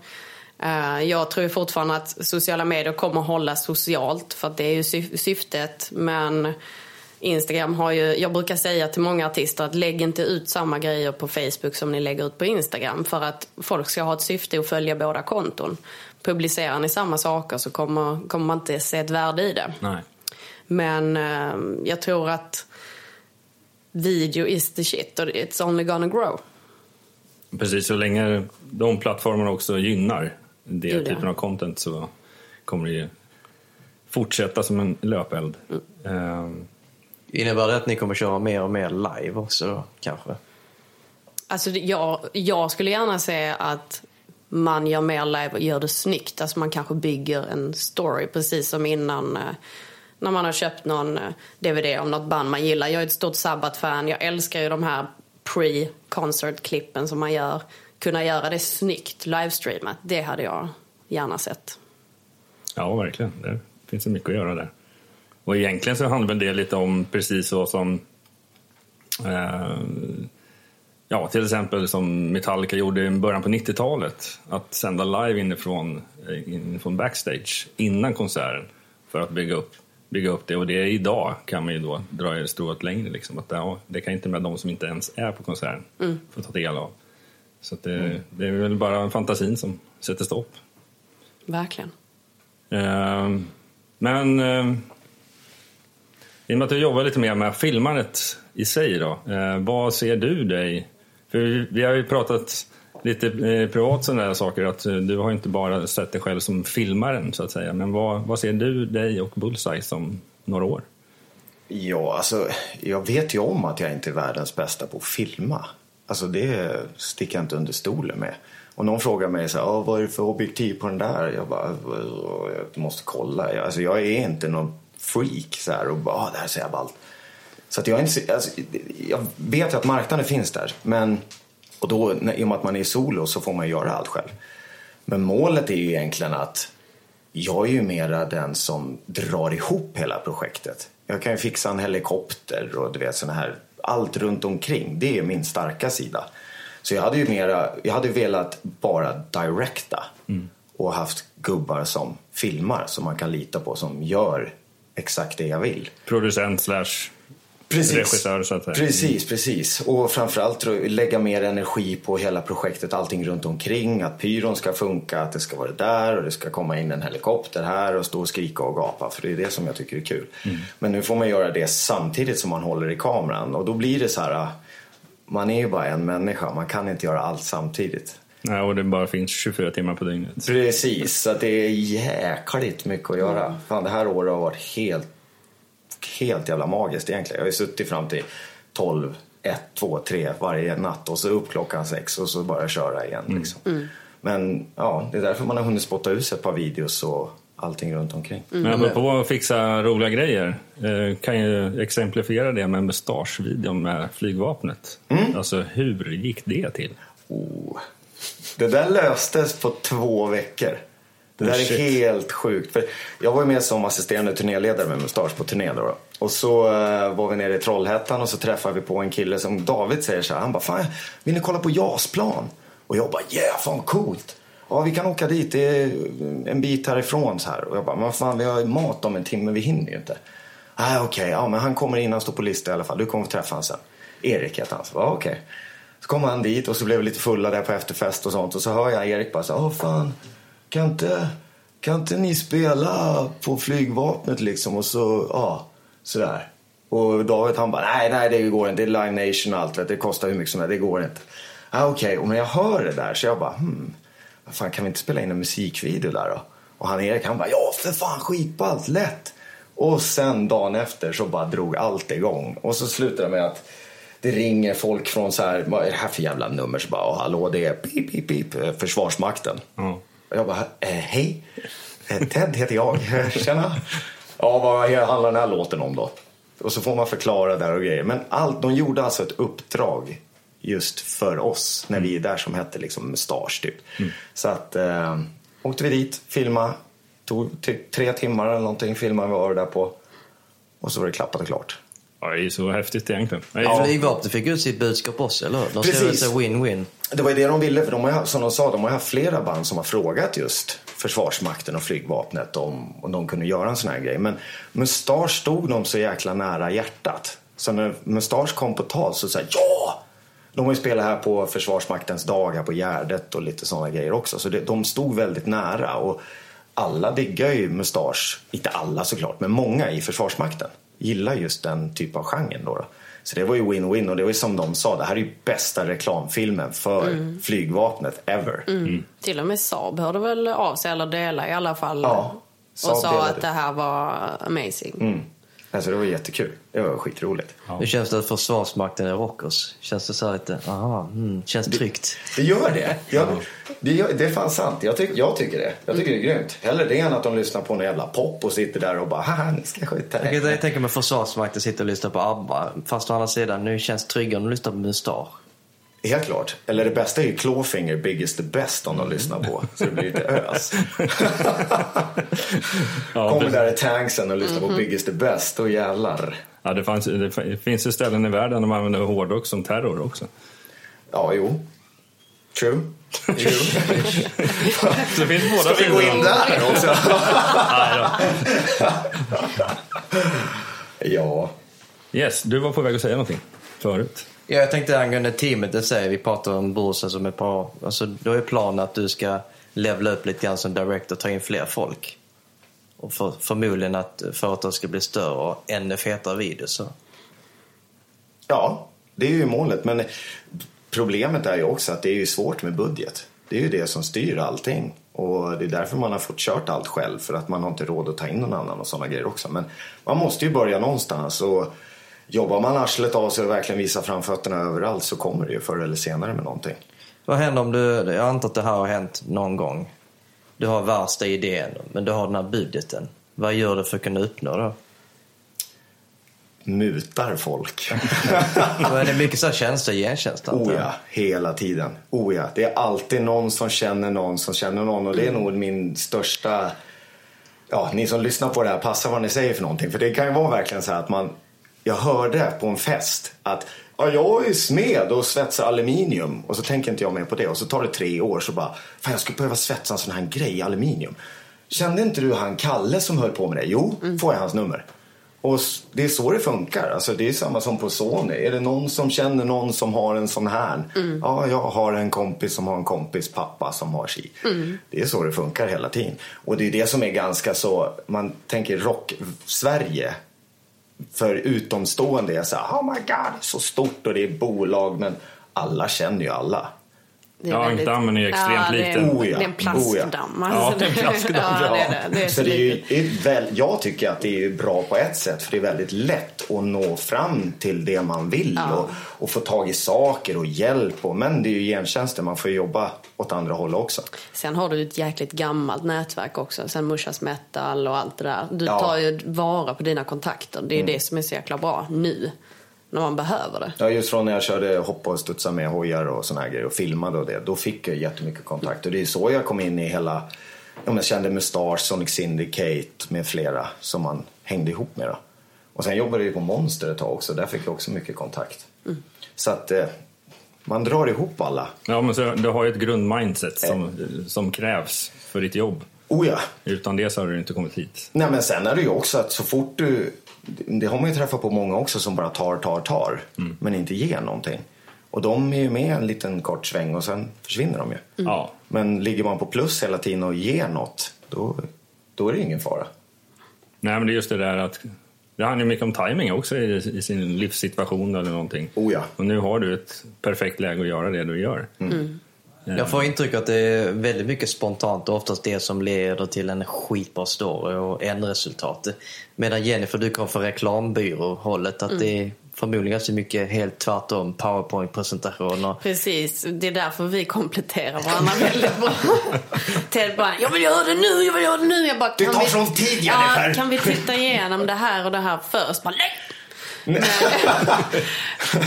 Eh, jag tror fortfarande att sociala medier kommer hålla socialt för att det är ju syftet. Men Instagram har ju, jag brukar säga till många artister att lägg inte ut samma grejer på Facebook som ni lägger ut på Instagram. För att folk ska ha ett syfte att följa båda konton. Publicerar ni samma saker så kommer, kommer man inte se ett värde i det. Nej. Men eh, jag tror att video is the shit och it's only gonna grow. Precis, så länge de plattformarna också gynnar det Gud, ja. typen av content så kommer det ju fortsätta som en löpeld. Ehm, Innebär det att ni kommer köra mer och mer live också då, kanske? Alltså jag, jag skulle gärna se att man gör mer live och gör det snyggt. Alltså man kanske bygger en story precis som innan eh, när man har köpt någon eh, DVD om något band man gillar. Jag är ett stort Sabbath-fan. Jag älskar ju de här pre-concert-klippen som man gör. Kunna göra det snyggt, livestreamat. Det hade jag gärna sett. Ja, verkligen. Det finns så mycket att göra där. Och egentligen så handlar väl det lite om precis så som eh, ja, till exempel som Metallica gjorde i början på 90-talet. Att sända live inifrån, eh, inifrån backstage innan konserten för att bygga upp, bygga upp det. Och det är idag kan man ju då dra det strået längre. Liksom, att, ja, det kan inte med de som inte ens är på konserten få ta del av. Så det, det är väl bara fantasin som sätter stopp. Verkligen. Eh, men eh, i och med att du jobbar lite mer med filmandet i sig då, eh, vad ser du dig? För vi, vi har ju pratat lite eh, privat sådana där saker, att eh, du har inte bara sett dig själv som filmaren så att säga. Men vad, vad ser du dig och Bullseye som några år? Ja, alltså jag vet ju om att jag inte är världens bästa på att filma. Alltså det sticker jag inte under stolen med. Och någon frågar mig så här, "Ah, vad är det för objektiv på den där? Jag bara, jag måste kolla. Alltså jag är inte någon freak så här och bara, "Ah, det här ser jag ballt. Så att jag, är inte, alltså, jag vet ju att marknaden finns där. Men, och då, i och med att man är solo så får man göra allt själv. Men målet är ju egentligen att jag är ju mera den som drar ihop hela projektet. Jag kan ju fixa en helikopter och du vet såna här, allt runt omkring. Det är min starka sida. Så jag hade ju mera, jag hade velat bara directa och haft gubbar som filmar som man kan lita på som gör exakt det jag vill. Producent slash regissör så att säga. Precis, precis. Och framförallt lägga mer energi på hela projektet, allting runt omkring. Att pyron ska funka, att det ska vara där och det ska komma in en helikopter här och stå och skrika och gapa. För det är det som jag tycker är kul. Men nu får man göra det samtidigt som man håller i kameran. Och då blir det så här, man är ju bara en människa, man kan inte göra allt samtidigt. Nej, och det bara finns 24 timmar på dygnet. Precis, så det är jäkligt mycket att göra. Fan, det här året har varit helt, helt jävla magiskt egentligen. Jag har ju suttit fram till 12, 1, 2, 3 varje natt och så upp klockan 6 och så bara köra igen. Liksom. Men ja, det är därför man har hunnit spotta ut ett par videos och allting runt omkring. Men apropå att fixa roliga grejer, eh, kan ju exemplifiera det med mustaschvideon med flygvapnet. Alltså hur gick det till? Oh. Det där löstes på två veckor. Det där är helt sjukt. För jag var ju med som assisterande turnéledare med mustasch på turné. Då. Och så eh, var vi nere i Trollhättan och så träffade vi på en kille som David säger så här. Han bara, fan vill ni kolla på JAS-plan? Och jag bara, yeah, fan coolt. Ja, vi kan åka dit. Det är en bit härifrån så här. Och jag bara, men fan, vi har ju mat om en timme, vi hinner ju inte. Nej, okej, ja, men han kommer in, han står på lista i alla fall. Du kommer få träffa honom sen. Erik heter han. Så, ja, okej. Så kom han dit och så blev vi lite fulla där på efterfest och sånt. Och så hör jag Erik bara så åh fan, kan inte, kan inte ni spela på flygvapnet liksom? Och så, ja, sådär. Och David han bara, nej, nej det går inte. Det är Live Nation och allt. Det kostar hur mycket som helst. Det går inte. Ah, okej. Och Men jag hör det där så jag bara, hmm. Vad fan, kan vi inte spela in en musikvideo där då? Och han Erik han bara, ja för fan skitballt, lätt. Och sen dagen efter så bara drog allt igång. Och så slutade det med att det ringer folk från så här, vad är det här för jävla nummer? Så bara, oh, hallå det är pip, pip, pip, eh, Försvarsmakten. Mm. Jag bara, eh, hej, Eh, Ted heter jag, [LAUGHS] tjena. Ja, vad handlar den här låten om då? Och så får man förklara där och grejer. Men allt, de gjorde alltså ett uppdrag just för oss när vi är där som hette liksom Mustasch typ. Så att eh, åkte vi dit, filma, tog typ tre timmar eller någonting, filmade vi var där på. Och så var det klappat och klart. Ja, det är så häftigt egentligen. Ja. Flygvapnet fick ut sitt budskap också, eller hur? De Precis. säga win-win. Det var ju det de ville, för de har, ju- som de sa, de har ju haft flera band som har frågat just Försvarsmakten och flygvapnet om, om de kunde göra en sån här grej. Men Mustasch stod dem så jäkla nära hjärtat. Så när Mustasch kom på tal så sa ja! De har ju spelat här på Försvarsmaktens dag här på Gärdet och lite sådana grejer också. Så det, de stod väldigt nära. Och alla diggar ju Mustasch, inte alla såklart, men många i Försvarsmakten gillar just den typ av genren. Då, då. Så det var ju win-win och det var ju som de sa, det här är ju bästa reklamfilmen för flygvapnet ever. Till och med Saab hörde väl av sig, eller dela i alla fall. Ja, Saab och sa delade. att det här var amazing. Mm. Alltså det var jättekul. Det var skitroligt. Hur känns det att Försvarsmakten är rockers? Känns det så här lite, aha, mm, känns tryggt? Det gör det. Jag, det, gör, det är fan sant. Jag, tyck, jag tycker det. Jag tycker det är grymt. Hellre det än att de lyssnar på en jävla pop och sitter där och bara haha, ni ska skjuta Jag kan det. jag tänker mig Försvarsmakten sitter och lyssnar på ABBA. Fast å andra sidan, nu känns det tryggare att lyssna på Mustasch. Helt klart. Eller det bästa är ju Clawfinger, Biggest the Best om de lyssnar på. Så det blir lite ös. [LAUGHS] Ja, Kommer där i tanksen och lyssnar på Biggest the Best. Då jävlar. Ja, det, fanns, det finns ju ställen i världen där man använder hårdrock som terror också. Ja, jo. True. True. Det finns båda Ska vi gå in där också? Ja. Yes, du var på väg att säga någonting förut. Ja, jag tänkte angående teamet, det säger vi pratar om Borsen som ett par Alltså, då är planen att du ska levla upp lite grann som director och ta in fler folk. Och för, förmodligen att företaget ska bli större och ännu fetare videos. Så. Ja, det är ju målet. Men problemet är ju också att det är ju svårt med budget. Det är ju det som styr allting. Och det är därför man har fått kört allt själv. För att man har inte råd att ta in någon annan och sådana grejer också. Men man måste ju börja någonstans. Och jobbar man arslet av sig och verkligen visar framfötterna överallt så kommer det ju förr eller senare med någonting. Vad händer om du... Jag antar att det här har hänt någon gång. Du har värsta idén, men du har den här budgeten. Vad gör du för att kunna uppnå det? Mutar folk. [LAUGHS] Är det mycket så här tjänster antar Oh ja, hela tiden. Oh ja, det är alltid någon som känner någon som känner någon och det är nog min största... Ja, ni som lyssnar på det här, passa vad ni säger för någonting. För det kan ju vara verkligen så här att man... Jag hörde på en fest att ja, jag är smed och svetsar aluminium och så tänker inte jag mer på det och så tar det tre år så bara fan jag skulle behöva svetsa en sån här grej aluminium. Kände inte du han Kalle som höll på med det? Jo, får jag hans nummer. Och det är så det funkar. Alltså det är samma som på Sony. Är det någon som känner någon som har en sån här? Ja, jag har en kompis som har en kompis pappa som har si. Det är så det funkar hela tiden. Och det är det som är ganska så, man tänker rock-Sverige. För utomstående är så här, oh my god, det är så stort och det är bolag. Men alla känner ju alla. Det är Ja, dammen är ju extremt ja, det är, liten. Oh ja, Det är en plaskdamm. oh Ja, alltså. det är en plaskdamm, ja, det ja. är det. det är Så så det är ju, litet. det är väl, jag tycker att det är bra på ett sätt för det är väldigt lätt att nå fram till det man vill och, och få tag i saker och hjälp. Och, men det är ju gentjänster, man får jobba åt andra håll också. Sen har du ett jäkligt gammalt nätverk också. Sen Mushas Metal och allt det där. Du Ja. tar ju vara på dina kontakter. Det är det som är så jäkla bra nu. När man behöver det. Ja, just från när jag körde hoppa och studsa med hojar och såna här grejer och filmade och det. Då fick jag jättemycket kontakt och det är så jag kom in i hela, jag kände Mustache, Sonic Syndicate med flera som man hängde ihop med då. Och sen jobbade jag ju på Monster ett tag också, där fick jag också mycket kontakt. Så att eh, man drar ihop alla. Ja, men så, du har ju ett grundmindset som, som krävs för ditt jobb. Oh ja, Utan det så hade du inte kommit hit. Nej men sen är det ju också att så fort du, det har man ju träffat på många också som bara tar, tar, tar. Men inte ger någonting. Och de är ju med en liten kort sväng och sen försvinner de ju. Ja. Men ligger man på plus hela tiden och ger något, då, då är det ingen fara. Nej, men det är just det där att det handlar ju mycket om timing också i, i sin livssituation eller någonting. Oh ja. Och nu har du ett perfekt läge att göra det du gör. Jag får intryck att det är väldigt mycket spontant och oftast det som leder till en skitbra story och ändresultat. Medan Jennifer, du kom från reklambyrå-hållet, att det är förmodligen ganska mycket helt tvärtom. Powerpoint-presentationer. Precis, det är därför vi kompletterar varandra väldigt bra. [LAUGHS] Ted bara, jag vill göra det nu, jag vill göra det nu. Jag bara, kan tar vi- sån tid, ja. Kan vi titta igenom det här och det här först? Bara, nej! Men,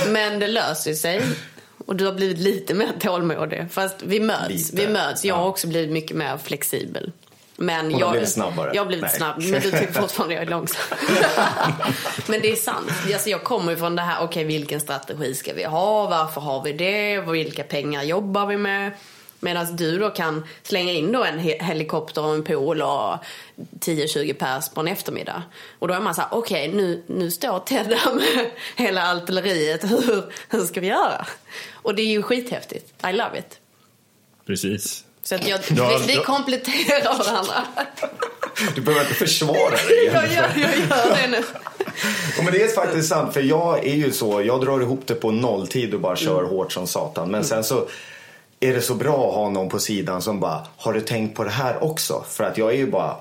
[LAUGHS] men det löser sig. Och du har blivit lite mer tålmodig. Fast vi möts. Lite, Vi möts. Jag har också blivit mycket mer flexibel. Men Hon har jag, blivit snabbare. Jag har blivit Nej. snabb. Men du tycker fortfarande jag är långsam. [LAUGHS] men det är sant. Alltså jag kommer från det här, okej vilken strategi ska vi ha? Varför har vi det? Vilka pengar jobbar vi med? Medan du då kan slänga in då en he- helikopter och en pool och 10-20 pers på en eftermiddag. Och då är man så här, okej nu, nu står Ted där med hela artilleriet. Hur, hur ska vi göra? Och det är ju skithäftigt. I love it. Precis. Så att jag, har- vi, vi du- kompletterar varandra. Du behöver inte försvara dig. [LAUGHS] Jag gör, jag gör det nu. Ja, men det är faktiskt sant, för jag är ju så, jag drar ihop det på nolltid och bara kör Mm. hårt som satan. Men sen så är det så bra att ha någon på sidan som bara, har du tänkt på det här också? För att jag är ju bara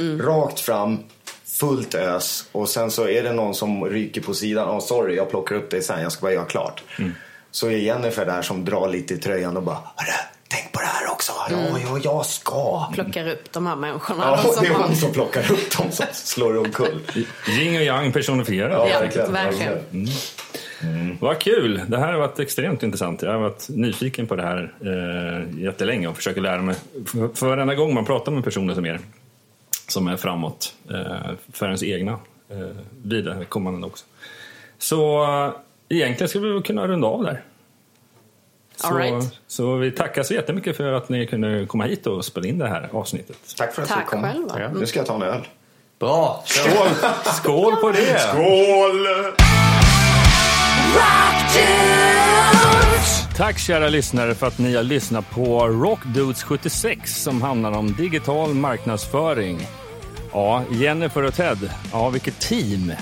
Mm. rakt fram, fullt ös och sen så är det någon som ryker på sidan, oh, sorry jag plockar upp dig sen, jag ska bara göra klart. Mm. Så är Jennifer där som drar lite i tröjan och bara, hörru, tänk på det här också. Ja, ja, jag ska. Plockar upp de här människorna. Ja, som det är hon som plockar upp dem som slår omkull. Yin och yang personifierad. Ja, Ja, verkligen. verkligen. Vad kul! Det här har varit extremt intressant. Jag har varit nyfiken på det här eh, jättelänge och försöker lära mig. För, för varenda gång man pratar med personer som er, som är framåt eh, för ens egna eh, vidarekommande också. Så eh, egentligen skulle vi kunna runda av där. Så, All right. så vi tackar så jättemycket för att ni kunde komma hit och spela in det här avsnittet. Tack för att Tack du kom. själva. Ja, nu ska jag ta en öl. Bra! Skål, Skål på det! Skål! Tack kära lyssnare för att ni har lyssnat på Rockdudes 76 som handlar om digital marknadsföring. Ja, Jennifer och Ted, ja vilket team!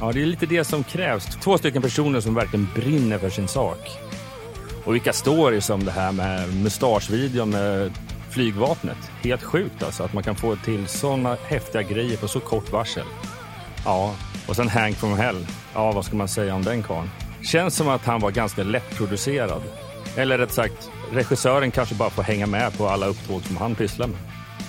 Ja, det är lite det som krävs. Två stycken personer som verkligen brinner för sin sak. Och vilka stories som det här med mustaschvideon med flygvapnet. Helt sjukt alltså att man kan få till sådana häftiga grejer på så kort varsel. Ja, och sen Hank from Hell. Ja, vad ska man säga om den karln? Känns som att han var ganska lättproducerad. Eller rätt sagt, regissören kanske bara får hänga med på alla upptåg som han pysslar med.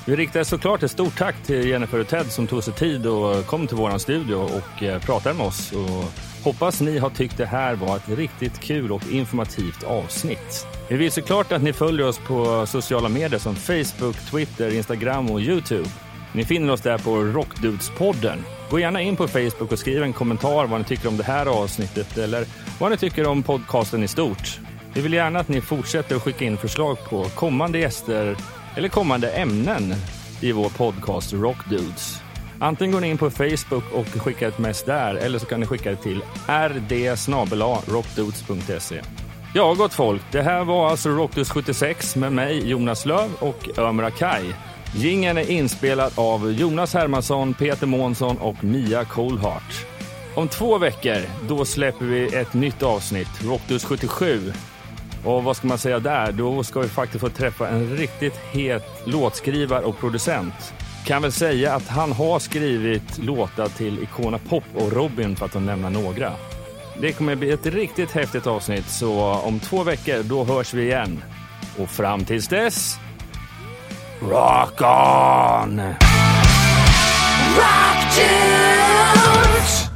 Vi riktar såklart ett stort tack till Jennifer och Ted som tog sig tid och kom till vår studio och eh, pratade med oss. Och hoppas ni har tyckt det här var ett riktigt kul och informativt avsnitt. Vi vill såklart att ni följer oss på sociala medier som Facebook, Twitter, Instagram och Youtube. Ni finner oss där på Rockdudespodden. Gå gärna in på Facebook och skriv en kommentar vad ni tycker om det här avsnittet eller vad ni tycker om podcasten i stort. Vi vill gärna att ni fortsätter att skicka in förslag på kommande gäster eller kommande ämnen i vår podcast Rockdudes. Antingen går ni in på Facebook och skickar ett mess där eller så kan ni skicka det till rd rockdudes.se. Ja, gott folk. Det här var alltså Rockdudes 76 med mig, Jonas Löv och Ömer Akai. Gingen är inspelad av Jonas Hermansson, Peter Månsson och Mia Coolheart. Om två veckor, då släpper vi ett nytt avsnitt, Rockdus 77. Och vad ska man säga där? Då ska vi faktiskt få träffa en riktigt het låtskrivare och producent. Kan väl säga att han har skrivit låtar till Icona Pop och Robin för att nämna några. Det kommer bli ett riktigt häftigt avsnitt så om två veckor då hörs vi igen. Och fram tills dess, Rock on! Rock tunes!